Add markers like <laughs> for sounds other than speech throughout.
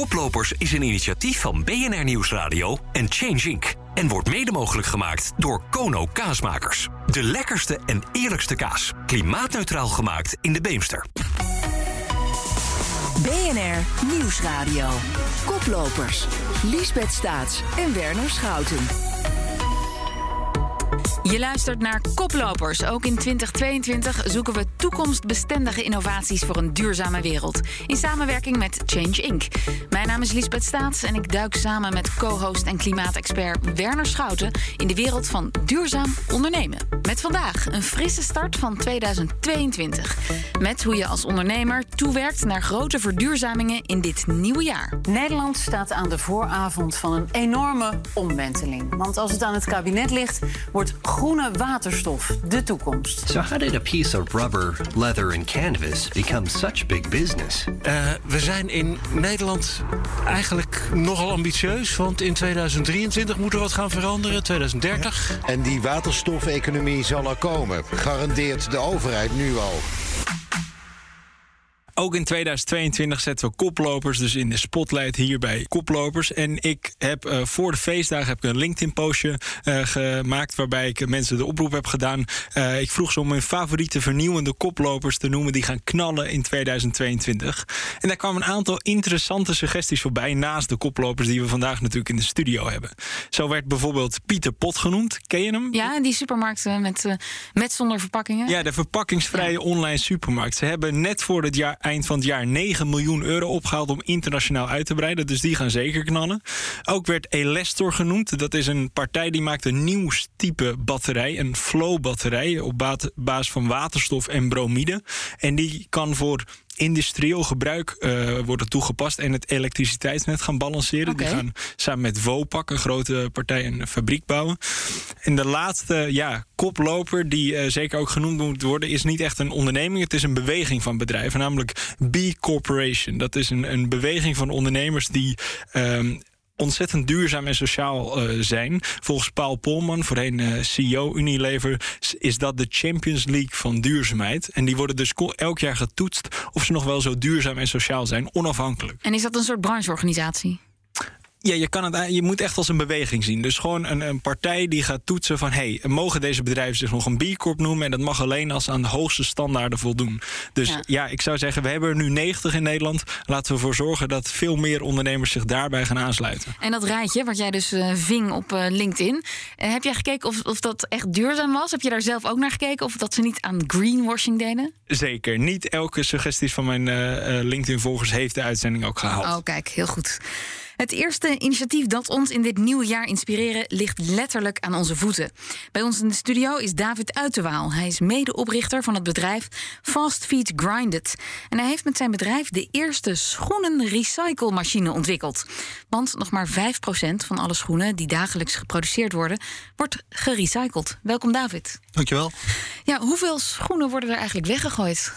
Koplopers is een initiatief van BNR Nieuwsradio en Change Inc. En wordt mede mogelijk gemaakt door Kono Kaasmakers. De lekkerste en eerlijkste kaas. Klimaatneutraal gemaakt in de Beemster. BNR Nieuwsradio. Koplopers. Liesbeth Staats en Werner Schouten. Je luistert naar Koplopers. Ook in 2022 zoeken we toekomstbestendige innovaties voor een duurzame wereld. In samenwerking met Change Inc. Mijn naam is Lisbeth Staats en ik duik samen met co-host en klimaatexpert Werner Schouten in de wereld van duurzaam ondernemen. Met vandaag een frisse start van 2022. Met hoe je als ondernemer toewerkt naar grote verduurzamingen in dit nieuwe jaar. Nederland staat aan de vooravond van een enorme omwenteling. Want als het aan het kabinet ligt, wordt groene waterstof de toekomst. So how did a piece of rubber, leather and canvas become such big business? Uh, we zijn in Nederland eigenlijk nogal ambitieus. Want in 2023 moet er wat gaan veranderen, 2030. Ja. En die waterstofeconomie zal er komen. Garandeert de overheid nu al. Ook in 2022 zetten we koplopers dus in de spotlight hier bij Koplopers. En ik heb uh, voor de feestdagen heb ik een LinkedIn-postje uh, gemaakt... waarbij ik mensen de oproep heb gedaan. Uh, ik vroeg ze om hun favoriete vernieuwende koplopers te noemen... die gaan knallen in 2022. En daar kwamen een aantal interessante suggesties voorbij... naast de koplopers die we vandaag natuurlijk in de studio hebben. Zo werd bijvoorbeeld Pieter Pot genoemd. Ken je hem? Ja, die supermarkt met, met zonder verpakkingen. Ja, de verpakkingsvrije ja. online supermarkt. Ze hebben net voor het jaar eind van het jaar 9 miljoen euro opgehaald om internationaal uit te breiden. Dus die gaan zeker knallen. Ook werd Elestor genoemd. Dat is een partij die maakt een nieuw type batterij. Een flow-batterij op basis van waterstof en bromide. En die kan voor industrieel gebruik uh, worden toegepast en het elektriciteitsnet gaan balanceren. Okay. Die gaan samen met Wopak, een grote partij, een fabriek bouwen. En de laatste ja, koploper, die uh, zeker ook genoemd moet worden, is niet echt een onderneming. Het is een beweging van bedrijven, namelijk B Corporation. Dat is een, een beweging van ondernemers die. Um, ontzettend duurzaam en sociaal uh, zijn. Volgens Paul Polman, voorheen uh, CEO Unilever, is dat de Champions League van duurzaamheid. En die worden dus elk jaar getoetst of ze nog wel zo duurzaam en sociaal zijn, onafhankelijk. En is dat een soort brancheorganisatie? Ja, je, kan het, je moet echt als een beweging zien. Dus gewoon een, een partij die gaat toetsen van... hey, mogen deze bedrijven zich nog een B Corp noemen? En dat mag alleen als ze aan de hoogste standaarden voldoen. Dus ja. ja. ik zou zeggen, we hebben er nu 90 in Nederland. Laten we ervoor zorgen dat veel meer ondernemers zich daarbij gaan aansluiten. En dat rijtje, wat jij dus uh, ving op uh, LinkedIn... Uh, heb jij gekeken of, of dat echt duurzaam was? Heb je daar zelf ook naar gekeken? Of dat ze niet aan greenwashing deden? Zeker. Niet elke suggestie van mijn LinkedIn-volgers heeft de uitzending ook gehaald. Oh, kijk, heel goed. Het eerste initiatief dat ons in dit nieuwe jaar inspireren ligt letterlijk aan onze voeten. Bij ons in de studio is David Uiterwaal. Hij is medeoprichter van het bedrijf Fast Feet Grinded. En hij heeft met zijn bedrijf de eerste schoenen-recycle-machine ontwikkeld. Want nog maar 5% van alle schoenen die dagelijks geproduceerd worden, wordt gerecycled. Welkom David. Dankjewel. Ja, hoeveel schoenen worden er eigenlijk weggegooid?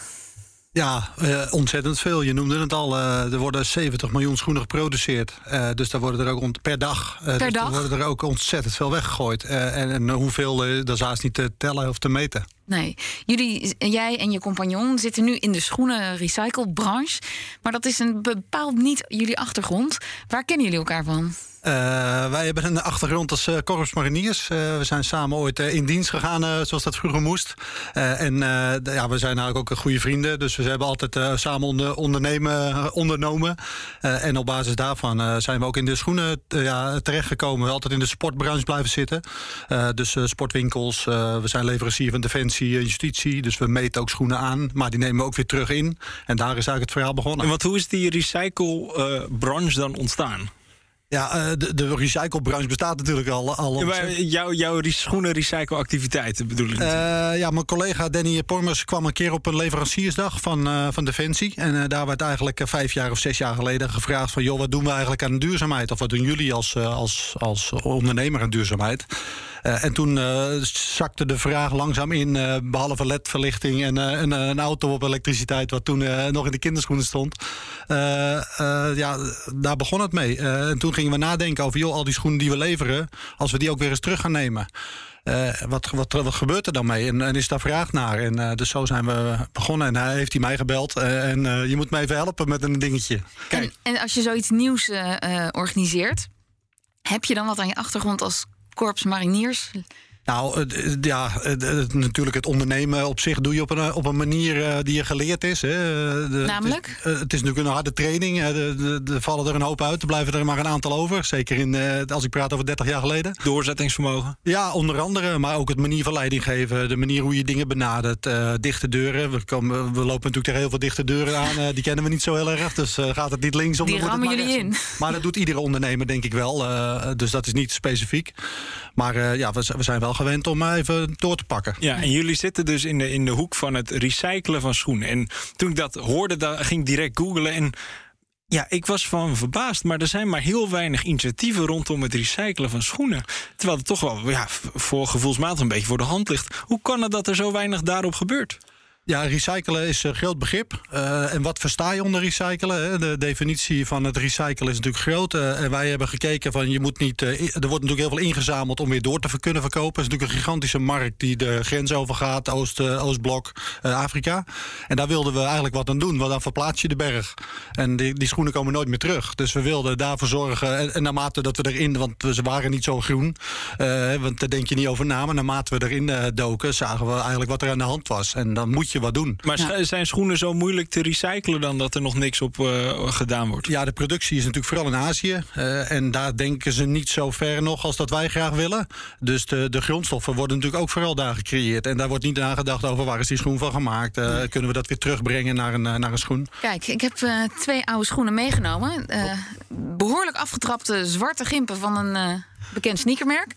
Ja, uh, ontzettend veel. Je noemde het al. Uh, er worden 70 miljoen schoenen geproduceerd. Uh, dus daar worden er ook ont per dag. per dus dag? Worden er ook ontzettend veel weggegooid. en, en hoeveel, dat is haast niet te tellen of te meten. Nee. Jullie, jij en je compagnon zitten nu in de schoenen recyclebranche. Maar dat is een bepaald niet jullie achtergrond. Waar kennen jullie elkaar van? Uh, wij hebben een achtergrond als uh, mariniers. Uh, we zijn samen ooit in dienst gegaan, zoals dat vroeger moest. en ja, we zijn eigenlijk ook goede vrienden. Dus we hebben altijd samen onder, ondernemen, ondernomen. en op basis daarvan zijn we ook in de schoenen ja, terechtgekomen. We altijd in de sportbranche blijven zitten. dus sportwinkels, we zijn leverancier van Defensie en Justitie. Dus we meten ook schoenen aan, maar die nemen we ook weer terug in. En daar is eigenlijk het verhaal begonnen. En wat, hoe is die recycle-branche dan ontstaan? Ja, uh, de, de recyclebranche bestaat natuurlijk al. al ja, maar jouw, jouw schoenen recycle-activiteiten bedoel ik? Uh, ja, mijn collega Danny Pormers kwam een keer op een leveranciersdag van, uh, van Defensie. En daar werd eigenlijk vijf jaar of zes jaar geleden gevraagd: van joh, wat doen we eigenlijk aan duurzaamheid? Of wat doen jullie als, als, als ondernemer aan duurzaamheid? En toen zakte de vraag langzaam in, behalve ledverlichting en, en een auto op elektriciteit, wat toen nog in de kinderschoenen stond. ja, daar begon het mee. en toen gingen we nadenken over, joh, al die schoenen die we leveren, als we die ook weer eens terug gaan nemen. Uh, wat, wat, wat gebeurt er dan mee? En, en is daar vraag naar? En uh, dus zo zijn we begonnen. En hij heeft hij mij gebeld. Uh, en je moet me even helpen met een dingetje. Kijk. En, en als je zoiets nieuws organiseert, heb je dan wat aan je achtergrond als korps mariniers? Nou, ja, natuurlijk het ondernemen op zich doe je op een, op een manier eh, die je geleerd is. Hè. De, Namelijk? Het is, het is, natuurlijk een harde training. Er vallen er een hoop uit. Er blijven er maar een aantal over. Zeker in, eh, als ik praat over 30 jaar geleden. Doorzettingsvermogen? Ja, onder andere. Maar ook het manier van leiding geven. De manier hoe je dingen benadert. Uh, dichte deuren. We, komen, we lopen natuurlijk tegen heel veel dichte deuren aan. die kennen we niet zo heel erg. Dus gaat het niet linksom. Die rammen jullie in. Maar dat doet iedere ondernemer denk ik wel. dus dat is niet specifiek. Maar ja, we, we zijn wel gewend om even door te pakken. Ja, en jullie zitten dus in de, in de hoek van het recyclen van schoenen. En toen ik dat hoorde, dan ging ik direct googlen en... Ja, ik was van verbaasd, maar er zijn maar heel weinig initiatieven rondom het recyclen van schoenen. Terwijl het toch wel ja, voor gevoelsmatig een beetje voor de hand ligt. Hoe kan het dat er zo weinig daarop gebeurt? Ja, recyclen is een groot begrip. Uh, en wat versta je onder recyclen? De definitie van het recyclen is natuurlijk groot. Uh, en wij hebben gekeken van je moet niet. Er wordt natuurlijk heel veel ingezameld om weer door te kunnen verkopen. Het is natuurlijk een gigantische markt die de grens overgaat, Oost, Oostblok, Afrika. En daar wilden we eigenlijk wat aan doen, want dan verplaats je de berg. En die, die schoenen komen nooit meer terug. Dus we wilden daarvoor zorgen. En, en naarmate dat we erin, want ze waren niet zo groen, want daar denk je niet over na. Maar naarmate we erin doken, zagen we eigenlijk wat er aan de hand was. En dan moet je wat doen. Maar zijn schoenen zo moeilijk te recyclen dan dat er nog niks op uh, gedaan wordt? Ja, de productie is natuurlijk vooral in Azië. Uh, en daar denken ze niet zo ver nog als dat wij graag willen. Dus de, de grondstoffen worden natuurlijk ook vooral daar gecreëerd. En daar wordt niet nagedacht over waar is die schoen van gemaakt. Uh, nee. Kunnen we dat weer terugbrengen naar een, naar een schoen? Kijk, ik heb twee oude schoenen meegenomen. behoorlijk afgetrapte zwarte gimpen van een bekend sneakermerk.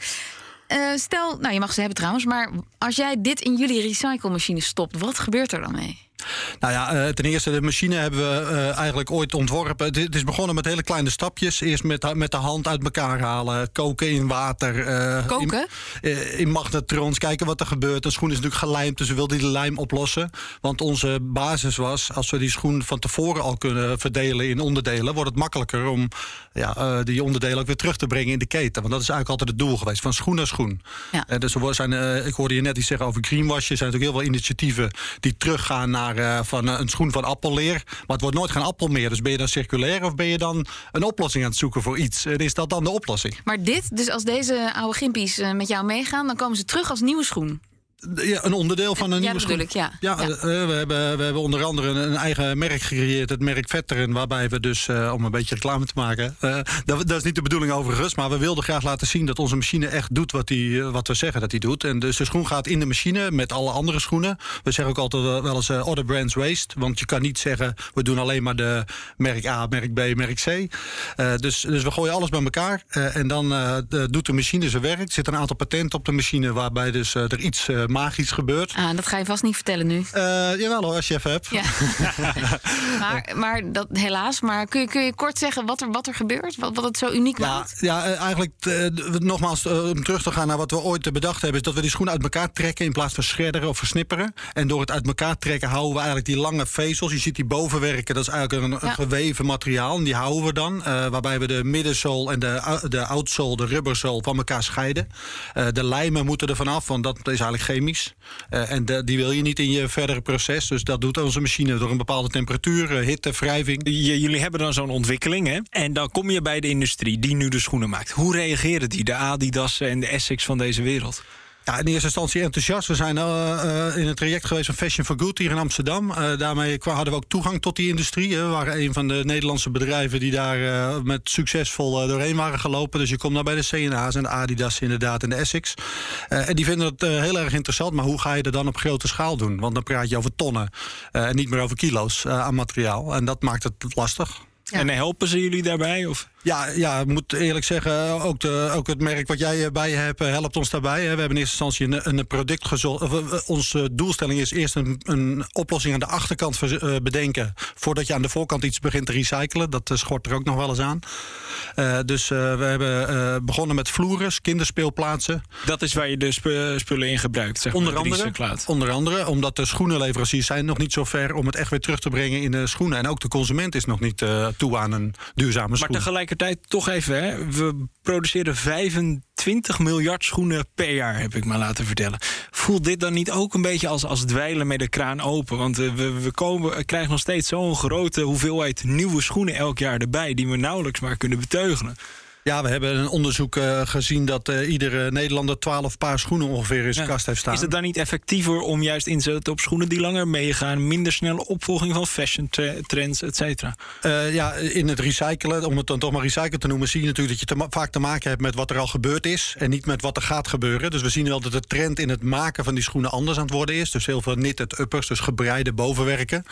Uh, stel, nou je mag ze hebben trouwens, maar als jij dit in jullie recyclemachine stopt, wat gebeurt er dan mee? Nou ja, uh, ten eerste, de machine hebben we uh, eigenlijk ooit ontworpen. Het is begonnen met hele kleine stapjes. Eerst met, met de hand uit elkaar halen, koken in water. Uh, koken? In, in, magnetrons, kijken wat er gebeurt. Een schoen is natuurlijk gelijmd, dus we wilden die lijm oplossen. Want onze basis was, als we die schoen van tevoren al kunnen verdelen in onderdelen... wordt het makkelijker om ja, die onderdelen ook weer terug te brengen in de keten. Want dat is eigenlijk altijd het doel geweest, van schoen naar schoen. Ja. dus we zijn, ik hoorde je net iets zeggen over greenwash. Er zijn natuurlijk heel veel initiatieven die teruggaan naar uh, van een schoen van appelleer. Maar het wordt nooit geen appel meer. Dus ben je dan circulair of ben je dan een oplossing aan het zoeken voor iets? En is dat dan de oplossing? Maar dit, dus als deze oude gimpies met jou meegaan, dan komen ze terug als nieuwe schoen. Ja, een onderdeel van een ja, nieuwe schoen. Ja, ja, ja. Uh, we, hebben, we hebben onder andere een, eigen merk gecreëerd, het merk Veteran, waarbij we dus, uh, om een beetje reclame te maken, uh, dat, dat, is niet de bedoeling overigens, maar we wilden graag laten zien dat onze machine echt doet wat, die, wat we zeggen dat hij doet. En dus de schoen gaat in de machine met alle andere schoenen. We zeggen ook altijd wel eens other brands waste, want je kan niet zeggen we doen alleen maar de merk A, merk B, merk C. dus, dus we gooien alles bij elkaar en dan doet de machine zijn werk. Er zit een aantal patenten op de machine waarbij dus er iets magisch gebeurt. Ah, dat ga je vast niet vertellen nu. Uh, jawel hoor, als je even hebt. Ja. <laughs> maar maar dat, helaas, maar kun je, kun je kort zeggen wat er, wat er gebeurt? Wat, wat het zo uniek ja, maakt? Ja, eh, eigenlijk nogmaals, om terug te gaan naar wat we ooit bedacht hebben... is dat we die schoen uit elkaar trekken in plaats van schredderen of versnipperen. En door het uit elkaar trekken houden we eigenlijk die lange vezels. Je ziet die bovenwerken, dat is eigenlijk een, ja. geweven materiaal. En die houden we dan, waarbij we de middenzool en de, de oudsole, de rubberzool, van elkaar scheiden. de lijmen moeten er vanaf, want dat is eigenlijk geen chemisch. Uh, en de, die wil je niet in je verdere proces. Dus dat doet onze machine door een bepaalde temperatuur, uh, hitte, wrijving. jullie hebben dan zo'n ontwikkeling, hè? En dan kom je bij de industrie die nu de schoenen maakt. Hoe reageren die, de Adidas en de Essex van deze wereld? Ja, in eerste instantie enthousiast. We zijn uh, uh, in een traject geweest van Fashion for Good hier in Amsterdam. Uh, daarmee hadden we ook toegang tot die industrie. We waren een van de Nederlandse bedrijven die daar met succesvol doorheen waren gelopen. Dus je komt daar bij de CNA's en de Adidas inderdaad en de Essex. en die vinden het heel erg interessant. Maar hoe ga je er dan op grote schaal doen? Want dan praat je over tonnen en niet meer over kilo's aan materiaal. En dat maakt het lastig. En helpen ze jullie daarbij? Of? Ja, ja, ik moet eerlijk zeggen, ook, de, ook het merk wat jij bij je hebt, helpt ons daarbij. We hebben in eerste instantie een, een product gezocht. Onze doelstelling is eerst een, een oplossing aan de achterkant bedenken. voordat je aan de voorkant iets begint te recyclen. Dat schort er ook nog wel eens aan. Uh, dus uh, we hebben uh, begonnen met vloeren, kinderspeelplaatsen. Dat is waar je de sp spullen in gebruikt, zeg onder maar, andere, onder andere, omdat de schoenenleveranciers zijn nog niet zo ver om het echt weer terug te brengen in de schoenen. En ook de consument is nog niet toe aan een duurzame schoen. Maar tegelijkertijd toch even, hè, we produceren 25 miljard schoenen per jaar, heb ik maar laten vertellen. Voelt dit dan niet ook een beetje als, als dweilen met de kraan open? Want we, we, komen, krijgen nog steeds zo'n grote hoeveelheid nieuwe schoenen elk jaar erbij, die we nauwelijks maar kunnen beteugelen. Ja, we hebben een onderzoek uh, gezien dat uh, iedere Nederlander 12 paar schoenen ongeveer in zijn ja. kast heeft staan. Is het dan niet effectiever om juist in te zetten op schoenen die langer meegaan, minder snelle opvolging van fashion trends, et cetera? Uh, ja, in het recyclen, om het dan toch maar recyclen te noemen, zie je natuurlijk dat je te vaak te maken hebt met wat er al gebeurd is en niet met wat er gaat gebeuren. Dus we zien wel dat de trend in het maken van die schoenen anders aan het worden is. Dus heel veel knitted uppers, dus gebreide bovenwerken.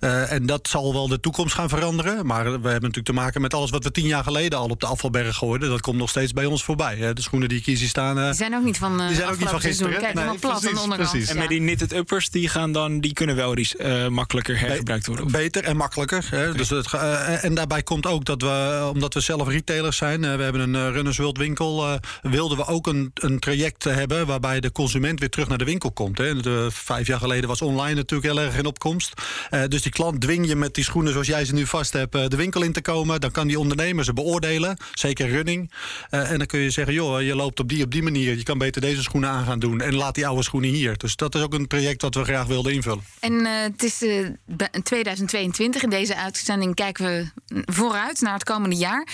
en dat zal wel de toekomst gaan veranderen. Maar we hebben natuurlijk te maken met alles wat we tien jaar geleden al op de afvalberg gooiden. Dat komt nog steeds bij ons voorbij. De schoenen die ik hier zie staan. Uh, die zijn ook niet van. Uh, die zijn ook niet van gisteren. Kijk, nee, plat precies, aan. Precies. En met die knitted uppers, die gaan dan, die kunnen wel uh, makkelijker hergebruikt worden. Beter en makkelijker. Hè. Dus het, en daarbij komt ook dat we, omdat we zelf retailers zijn, we hebben een Runners World winkel, wilden we ook een, een traject hebben waarbij de consument weer terug naar de winkel komt. Hè. De, vijf jaar geleden was online natuurlijk heel erg in opkomst. dus die klant dwing je met die schoenen zoals jij ze nu vast hebt de winkel in te komen. Dan kan die ondernemer ze beoordelen. Zeker running. Uh, en dan kun je zeggen, joh, je loopt op die op die manier. Je kan beter deze schoenen aan gaan doen. En laat die oude schoenen hier. Dus dat is ook een project dat we graag wilden invullen. En uh, het is uh, 2022. In deze uitzending kijken we vooruit naar het komende jaar.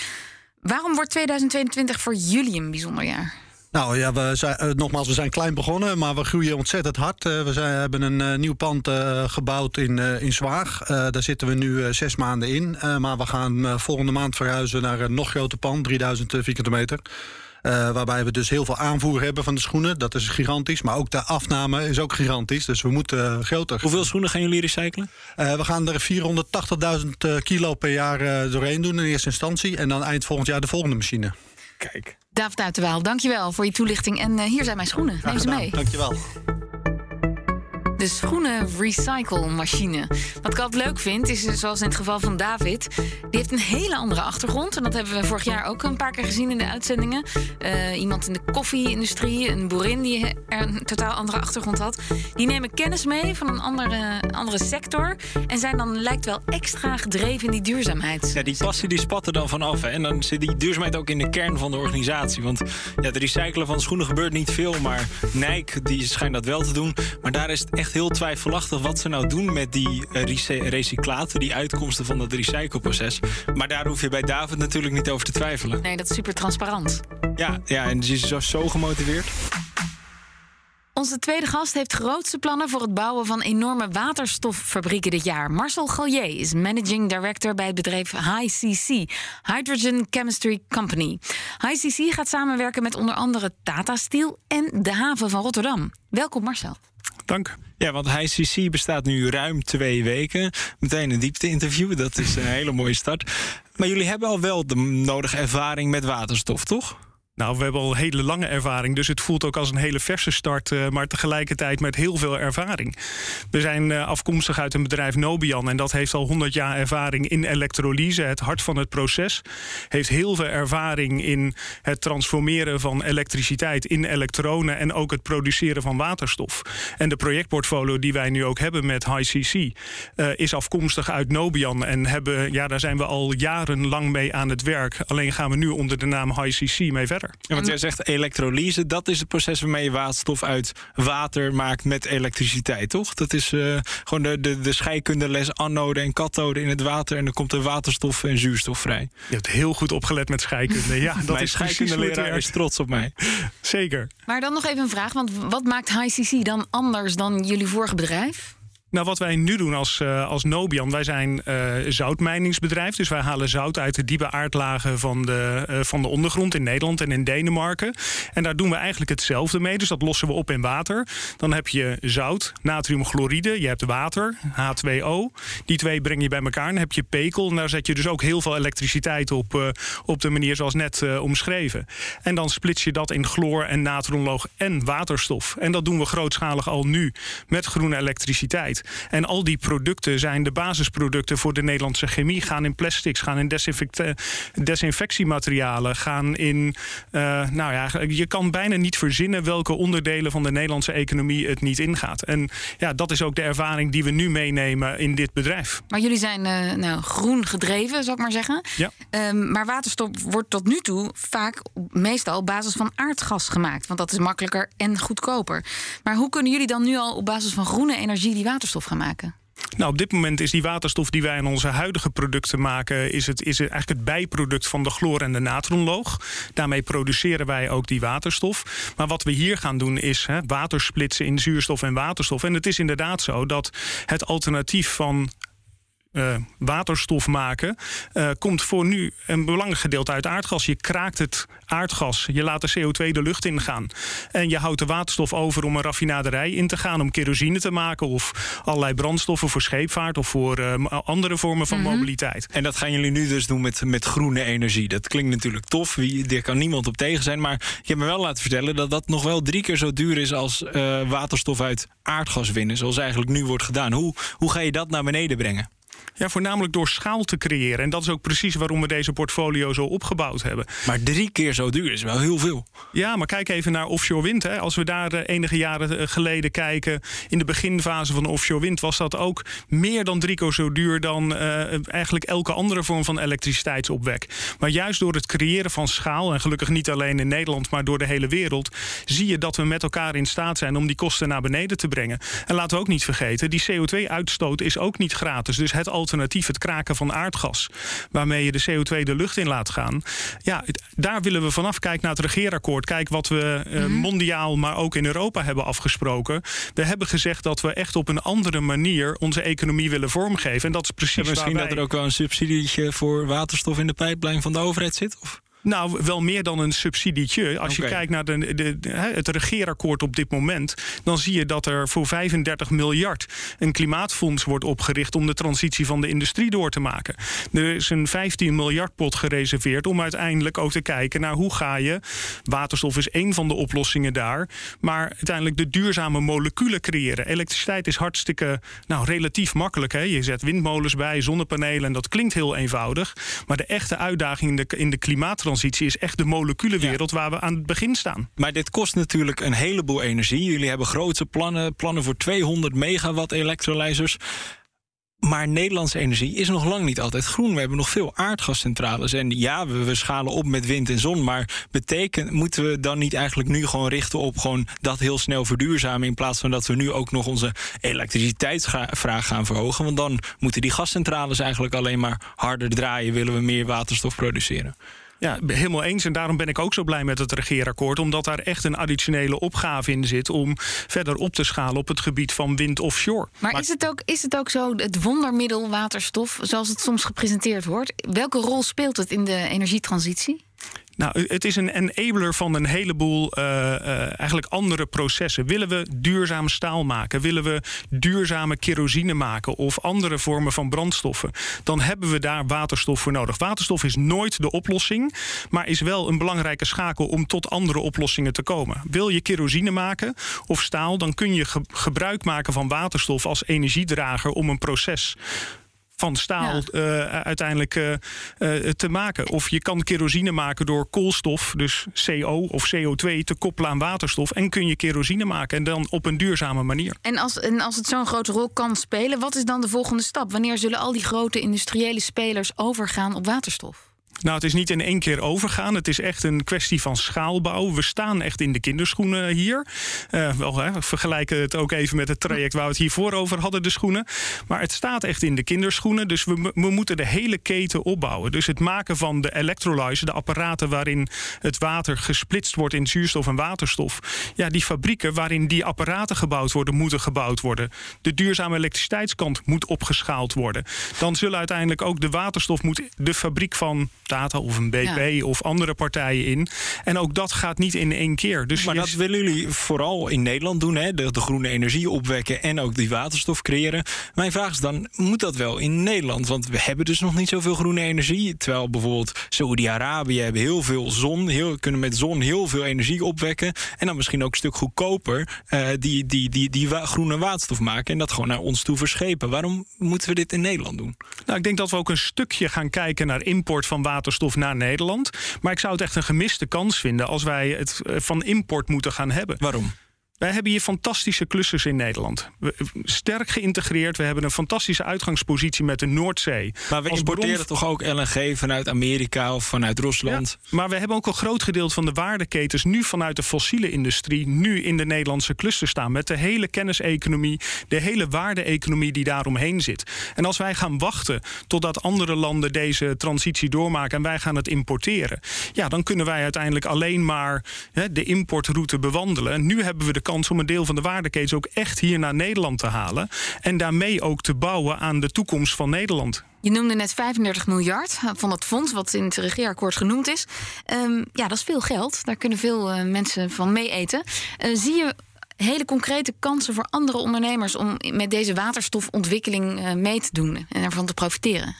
Waarom wordt 2022 voor jullie een bijzonder jaar? Nou ja, we zijn, uh, nogmaals, we zijn klein begonnen, maar we groeien ontzettend hard. Uh, we zijn, hebben een uh, nieuw pand gebouwd in, in Zwaag. daar zitten we nu zes maanden in. maar we gaan volgende maand verhuizen naar een nog groter pand, 3000 vierkante meter. waarbij we dus heel veel aanvoer hebben van de schoenen. Dat is gigantisch. Maar ook de afname is ook gigantisch. Dus we moeten groter. Hoeveel schoenen gaan jullie recyclen? we gaan er 480.000 kilo per jaar doorheen doen in eerste instantie. En dan eind volgend jaar de volgende machine. Kijk. David Uiterwaal, dankjewel voor je toelichting. En uh, hier zijn mijn schoenen. Neem ze mee. Dankjewel de schoenen recycle machine. Wat ik altijd leuk vind, is zoals in het geval van David... die heeft een hele andere achtergrond. En dat hebben we vorig jaar ook een paar keer gezien in de uitzendingen. Uh, iemand in de koffie-industrie, een boerin die er een totaal andere achtergrond had. Die nemen kennis mee van een andere, andere sector... en zijn dan lijkt wel extra gedreven in die duurzaamheid. Ja, die passie die spat er dan vanaf. En dan zit die duurzaamheid ook in de kern van de organisatie. Want ja, het recyclen van schoenen gebeurt niet veel... maar Nike die schijnt dat wel te doen. Maar daar is het echt heel twijfelachtig wat ze nou doen met die uh, recyclaten, die uitkomsten van dat recycleproces. Maar daar hoef je bij David natuurlijk niet over te twijfelen. Nee, dat is super transparant. Ja, ja en ze is zo, zo gemotiveerd. Onze tweede gast heeft grootste plannen voor het bouwen van enorme waterstoffabrieken dit jaar. Marcel Gallier is managing director bij het bedrijf HiCC, Hydrogen Chemistry Company. HiCC gaat samenwerken met onder andere Tata Steel en de haven van Rotterdam. Welkom Marcel. Dank. Ja, want HiCC bestaat nu ruim twee weken. Meteen een diepte-interview, dat is een hele mooie start. Maar jullie hebben al wel de nodige ervaring met waterstof, toch? Nou, we hebben al hele lange ervaring, dus het voelt ook als een hele verse start, uh, maar tegelijkertijd met heel veel ervaring. We zijn uh, afkomstig uit een bedrijf Nobian en dat heeft al 100 jaar ervaring in elektrolyse, het hart van het proces. Heeft heel veel ervaring in het transformeren van elektriciteit in elektronen en ook het produceren van waterstof. En de projectportfolio die wij nu ook hebben met HiCC uh, is afkomstig uit Nobian en hebben, ja, daar zijn we al jarenlang mee aan het werk. Alleen gaan we nu onder de naam HiCC mee verder. Ja, want jij zegt elektrolyse, dat is het proces waarmee je waterstof uit water maakt met elektriciteit, toch? Dat is uh, gewoon de, de, de scheikundeles anode en kathode in het water en dan komt er waterstof en zuurstof vrij. Je hebt heel goed opgelet met scheikunde. Ja, <laughs> dat Mijn is scheikundeleraar is trots op mij. Zeker. Maar dan nog even een vraag, want wat maakt HiCC dan anders dan jullie vorige bedrijf? Nou, wat wij nu doen als, uh, als Nobian, wij zijn uh, zoutmijningsbedrijf. Dus wij halen zout uit de diepe aardlagen van de, uh, van de ondergrond in Nederland en in Denemarken. En daar doen we eigenlijk hetzelfde mee. Dus dat lossen we op in water. Dan heb je zout, natriumchloride, je hebt water, H2O. Die twee breng je bij elkaar. Dan heb je pekel. En daar zet je dus ook heel veel elektriciteit op, op de manier zoals net omschreven. En dan splits je dat in chloor en natronloog en waterstof. En dat doen we grootschalig al nu met groene elektriciteit. En al die producten zijn de basisproducten voor de Nederlandse chemie. Gaan in plastics, gaan in desinfectiematerialen, gaan in. Uh, nou ja, je kan bijna niet verzinnen welke onderdelen van de Nederlandse economie het niet ingaat. En ja, dat is ook de ervaring die we nu meenemen in dit bedrijf. Maar jullie zijn uh, nou, groen gedreven, zou ik maar zeggen. Ja. Um, maar waterstof wordt tot nu toe vaak meestal op basis van aardgas gemaakt. Want dat is makkelijker en goedkoper. Maar hoe kunnen jullie dan nu al op basis van groene energie die waterstof gaan maken? Nou, op dit moment is die waterstof die wij in onze huidige producten maken, is het, is eigenlijk het bijproduct van de chloor- en de natronloog. Daarmee produceren wij ook die waterstof. Maar wat we hier gaan doen is hè, water splitsen in zuurstof en waterstof. En het is inderdaad zo dat het alternatief van uh, waterstof maken, uh, komt voor nu een belangrijk gedeelte uit aardgas. Je kraakt het aardgas, je laat de CO2 de lucht ingaan. En je houdt de waterstof over om een raffinaderij in te gaan, om kerosine te maken of allerlei brandstoffen voor scheepvaart of voor uh, andere vormen van mm -hmm. mobiliteit. En dat gaan jullie nu dus doen met, met groene energie. Dat klinkt natuurlijk tof, wie, daar kan niemand op tegen zijn. Maar je hebt me wel laten vertellen dat dat nog wel drie keer zo duur is als waterstof uit aardgas winnen, zoals eigenlijk nu wordt gedaan. Hoe, hoe ga je dat naar beneden brengen? Ja, voornamelijk door schaal te creëren. En dat is ook precies waarom we deze portfolio zo opgebouwd hebben. Maar drie keer zo duur is wel heel veel. Ja, maar kijk even naar offshore wind. Hè. Als we daar enige jaren geleden kijken, in de beginfase van offshore wind, was dat ook meer dan drie keer zo duur dan uh, eigenlijk elke andere vorm van elektriciteitsopwek. Maar juist door het creëren van schaal, en gelukkig niet alleen in Nederland, maar door de hele wereld, zie je dat we met elkaar in staat zijn om die kosten naar beneden te brengen. En laten we ook niet vergeten, die CO2-uitstoot is ook niet gratis. Dus het alternatief, het kraken van aardgas, waarmee je de CO2 de lucht in laat gaan. Ja, daar willen we vanaf. Kijk naar het regeerakkoord. Kijk wat we uh, mondiaal, maar ook in Europa hebben afgesproken. We hebben gezegd dat we echt op een andere manier onze economie willen vormgeven. En dat is precies. Ja, misschien wij... dat er ook wel een subsidietje voor waterstof in de pijplijn van de overheid zit? Of? Nou, wel meer dan een subsidietje. Als okay. je kijkt naar de, de, de, het regeerakkoord op dit moment, dan zie je dat er voor 35 miljard een klimaatfonds wordt opgericht om de transitie van de industrie door te maken. Er is een 15 miljard pot gereserveerd om uiteindelijk ook te kijken naar hoe ga je. Waterstof is één van de oplossingen daar, maar uiteindelijk de duurzame moleculen creëren. Elektriciteit is hartstikke, nou, relatief makkelijk. Hè? Je zet windmolens bij, zonnepanelen en dat klinkt heel eenvoudig. Maar de echte uitdaging in de, in de klimaattransitie is echt de moleculenwereld ja. waar we aan het begin staan. Maar dit kost natuurlijk een heleboel energie. Jullie hebben grote plannen, plannen voor 200 megawatt elektrolyzers. Maar Nederlandse energie is nog lang niet altijd groen. We hebben nog veel aardgascentrales. En ja, we, we schalen op met wind en zon. Maar betekent, moeten we dan niet eigenlijk nu gewoon richten op gewoon dat heel snel verduurzamen. In plaats van dat we nu ook nog onze elektriciteitsvraag gaan verhogen. Want dan moeten die gascentrales eigenlijk alleen maar harder draaien. Willen we meer waterstof produceren. Ja, helemaal eens. En daarom ben ik ook zo blij met het regeerakkoord. Omdat daar echt een additionele opgave in zit om verder op te schalen op het gebied van wind offshore. Maar, maar is, het ook, is het ook zo, het wondermiddel waterstof, zoals het soms gepresenteerd wordt, welke rol speelt het in de energietransitie? Nou, het is een enabler van een heleboel uh, uh, eigenlijk andere processen. Willen we duurzaam staal maken? Willen we duurzame kerosine maken? Of andere vormen van brandstoffen? Dan hebben we daar waterstof voor nodig. Waterstof is nooit de oplossing, maar is wel een belangrijke schakel om tot andere oplossingen te komen. Wil je kerosine maken of staal, dan kun je ge gebruik maken van waterstof als energiedrager om een proces van staal ja. uh, uiteindelijk uh, uh, te maken. Of je kan kerosine maken door koolstof, dus CO of CO2, te koppelen aan waterstof. En kun je kerosine maken en dan op een duurzame manier. En als, en als het zo'n grote rol kan spelen, wat is dan de volgende stap? Wanneer zullen al die grote industriële spelers overgaan op waterstof? Nou, het is niet in één keer overgaan. Het is echt een kwestie van schaalbouw. We staan echt in de kinderschoenen hier. Uh, wel, vergelijken het ook even met het traject waar we het hiervoor over hadden, de schoenen. Maar het staat echt in de kinderschoenen. Dus we, we moeten de hele keten opbouwen. Dus het maken van de electrolyzer, de apparaten waarin het water gesplitst wordt in zuurstof en waterstof. Ja, die fabrieken waarin die apparaten gebouwd worden, moeten gebouwd worden. De duurzame elektriciteitskant moet opgeschaald worden. Dan zullen uiteindelijk ook de waterstof moet de fabriek van Tata of een BP of andere partijen in. En ook dat gaat niet in één keer. Dus maar dat willen jullie vooral in Nederland doen, hè? De, de groene energie opwekken en ook die waterstof creëren. Mijn vraag is dan, moet dat wel in Nederland? Want we hebben dus nog niet zoveel groene energie. Terwijl bijvoorbeeld Saoedi-Arabië hebben heel veel zon, heel, kunnen met zon heel veel energie opwekken. En dan misschien ook een stuk goedkoper uh, die, die, die, die wa groene waterstof maken en dat gewoon naar ons toe verschepen. Waarom moeten we dit in Nederland doen? Nou, ik denk dat we ook een stukje gaan kijken naar import van waterstof naar Nederland. Maar ik zou het echt een gemiste kans vinden als wij het eh, van import moeten gaan hebben. Waarom? Wij hebben hier fantastische clusters in Nederland. We, sterk geïntegreerd. We hebben een fantastische uitgangspositie met de Noordzee. Maar we Als importeren bron... toch ook LNG vanuit Amerika of vanuit Rusland? Ja, maar we hebben ook een groot gedeelte van de waardeketens nu vanuit de fossiele industrie nu in de Nederlandse cluster staan. Met de hele kenniseconomie, de hele waarde-economie die daaromheen zit. En als wij gaan wachten totdat andere landen deze transitie doormaken en wij gaan het importeren, ja, dan kunnen wij uiteindelijk alleen maar hè, de importroute bewandelen. Nu hebben we de om een deel van de waardeketens ook echt hier naar Nederland te halen. En daarmee ook te bouwen aan de toekomst van Nederland. Je noemde net 35 miljard van het fonds, wat in het regeerakkoord genoemd is. Um, ja, dat is veel geld. Daar kunnen veel uh, mensen van mee eten. Uh, zie je hele concrete kansen voor andere ondernemers om met deze waterstofontwikkeling uh, mee te doen en ervan te profiteren?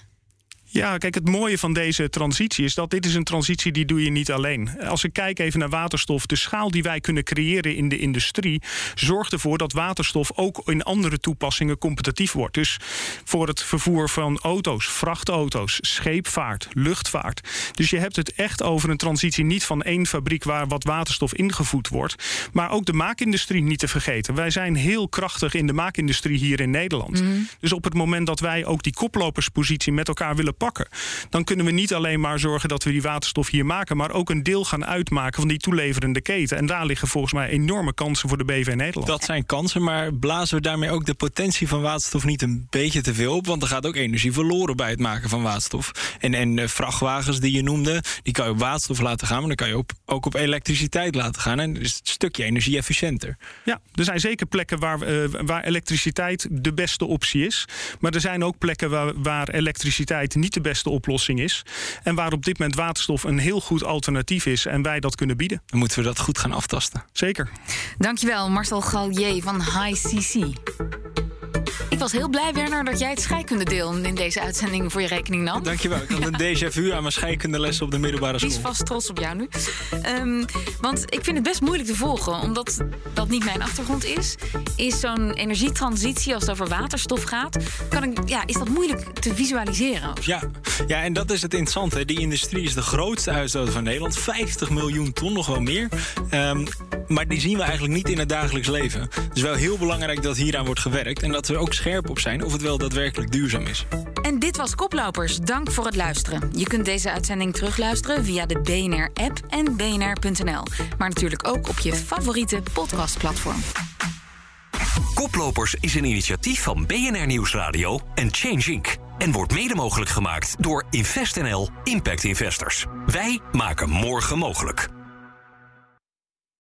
Ja, kijk, het mooie van deze transitie is dat dit is een transitie die doe je niet alleen. Als ik kijk even naar waterstof, de schaal die wij kunnen creëren in de industrie zorgt ervoor dat waterstof ook in andere toepassingen competitief wordt. Dus voor het vervoer van auto's, vrachtauto's, scheepvaart, luchtvaart. Dus je hebt het echt over een transitie niet van één fabriek waar wat waterstof ingevoed wordt, maar ook de maakindustrie niet te vergeten. Wij zijn heel krachtig in de maakindustrie hier in Nederland. Mm. Dus op het moment dat wij ook die koploperspositie met elkaar willen pakken. Dan kunnen we niet alleen maar zorgen dat we die waterstof hier maken, maar ook een deel gaan uitmaken van die toeleverende keten. En daar liggen volgens mij enorme kansen voor de BV Nederland. Dat zijn kansen, maar blazen we daarmee ook de potentie van waterstof niet een beetje te veel op? Want er gaat ook energie verloren bij het maken van waterstof. En, en uh, vrachtwagens die je noemde, die kan je op waterstof laten gaan, maar dan kan je op, ook op elektriciteit laten gaan. En is het een stukje energie-efficiënter. Ja, er zijn zeker plekken waar, uh, waar elektriciteit de beste optie is. Maar er zijn ook plekken waar, waar elektriciteit niet de beste oplossing is. En waar op dit moment waterstof een heel goed alternatief is en wij dat kunnen bieden. Dan moeten we dat goed gaan aftasten. Zeker. Dankjewel, Marcel Gallier van High CC. Ik was heel blij, Werner, dat jij het scheikundedeel in deze uitzending voor je rekening nam. Dankjewel. Ik had een <laughs> déjà vu aan mijn scheikundeles op de middelbare school. Die is vast trots op jou nu. Um, want ik vind het best moeilijk te volgen, omdat dat niet mijn achtergrond is. Is zo'n energietransitie, als het over waterstof gaat, kan ik, ja, is dat moeilijk te visualiseren? Ja. ja, en dat is het interessante. Die industrie is de grootste uitstoot van Nederland. 50 miljoen ton, nog wel meer. Um, maar die zien we eigenlijk niet in het dagelijks leven. Het is wel heel belangrijk dat hieraan wordt gewerkt en dat we ook scherp op zijn of het wel daadwerkelijk duurzaam is. En dit was Koplopers. Dank voor het luisteren. Je kunt deze uitzending terugluisteren via de BNR-app en bnr.nl. Maar natuurlijk ook op je favoriete podcastplatform. Koplopers is een initiatief van BNR Nieuwsradio en Change Inc. En wordt mede mogelijk gemaakt door InvestNL Impact Investors. Wij maken morgen mogelijk.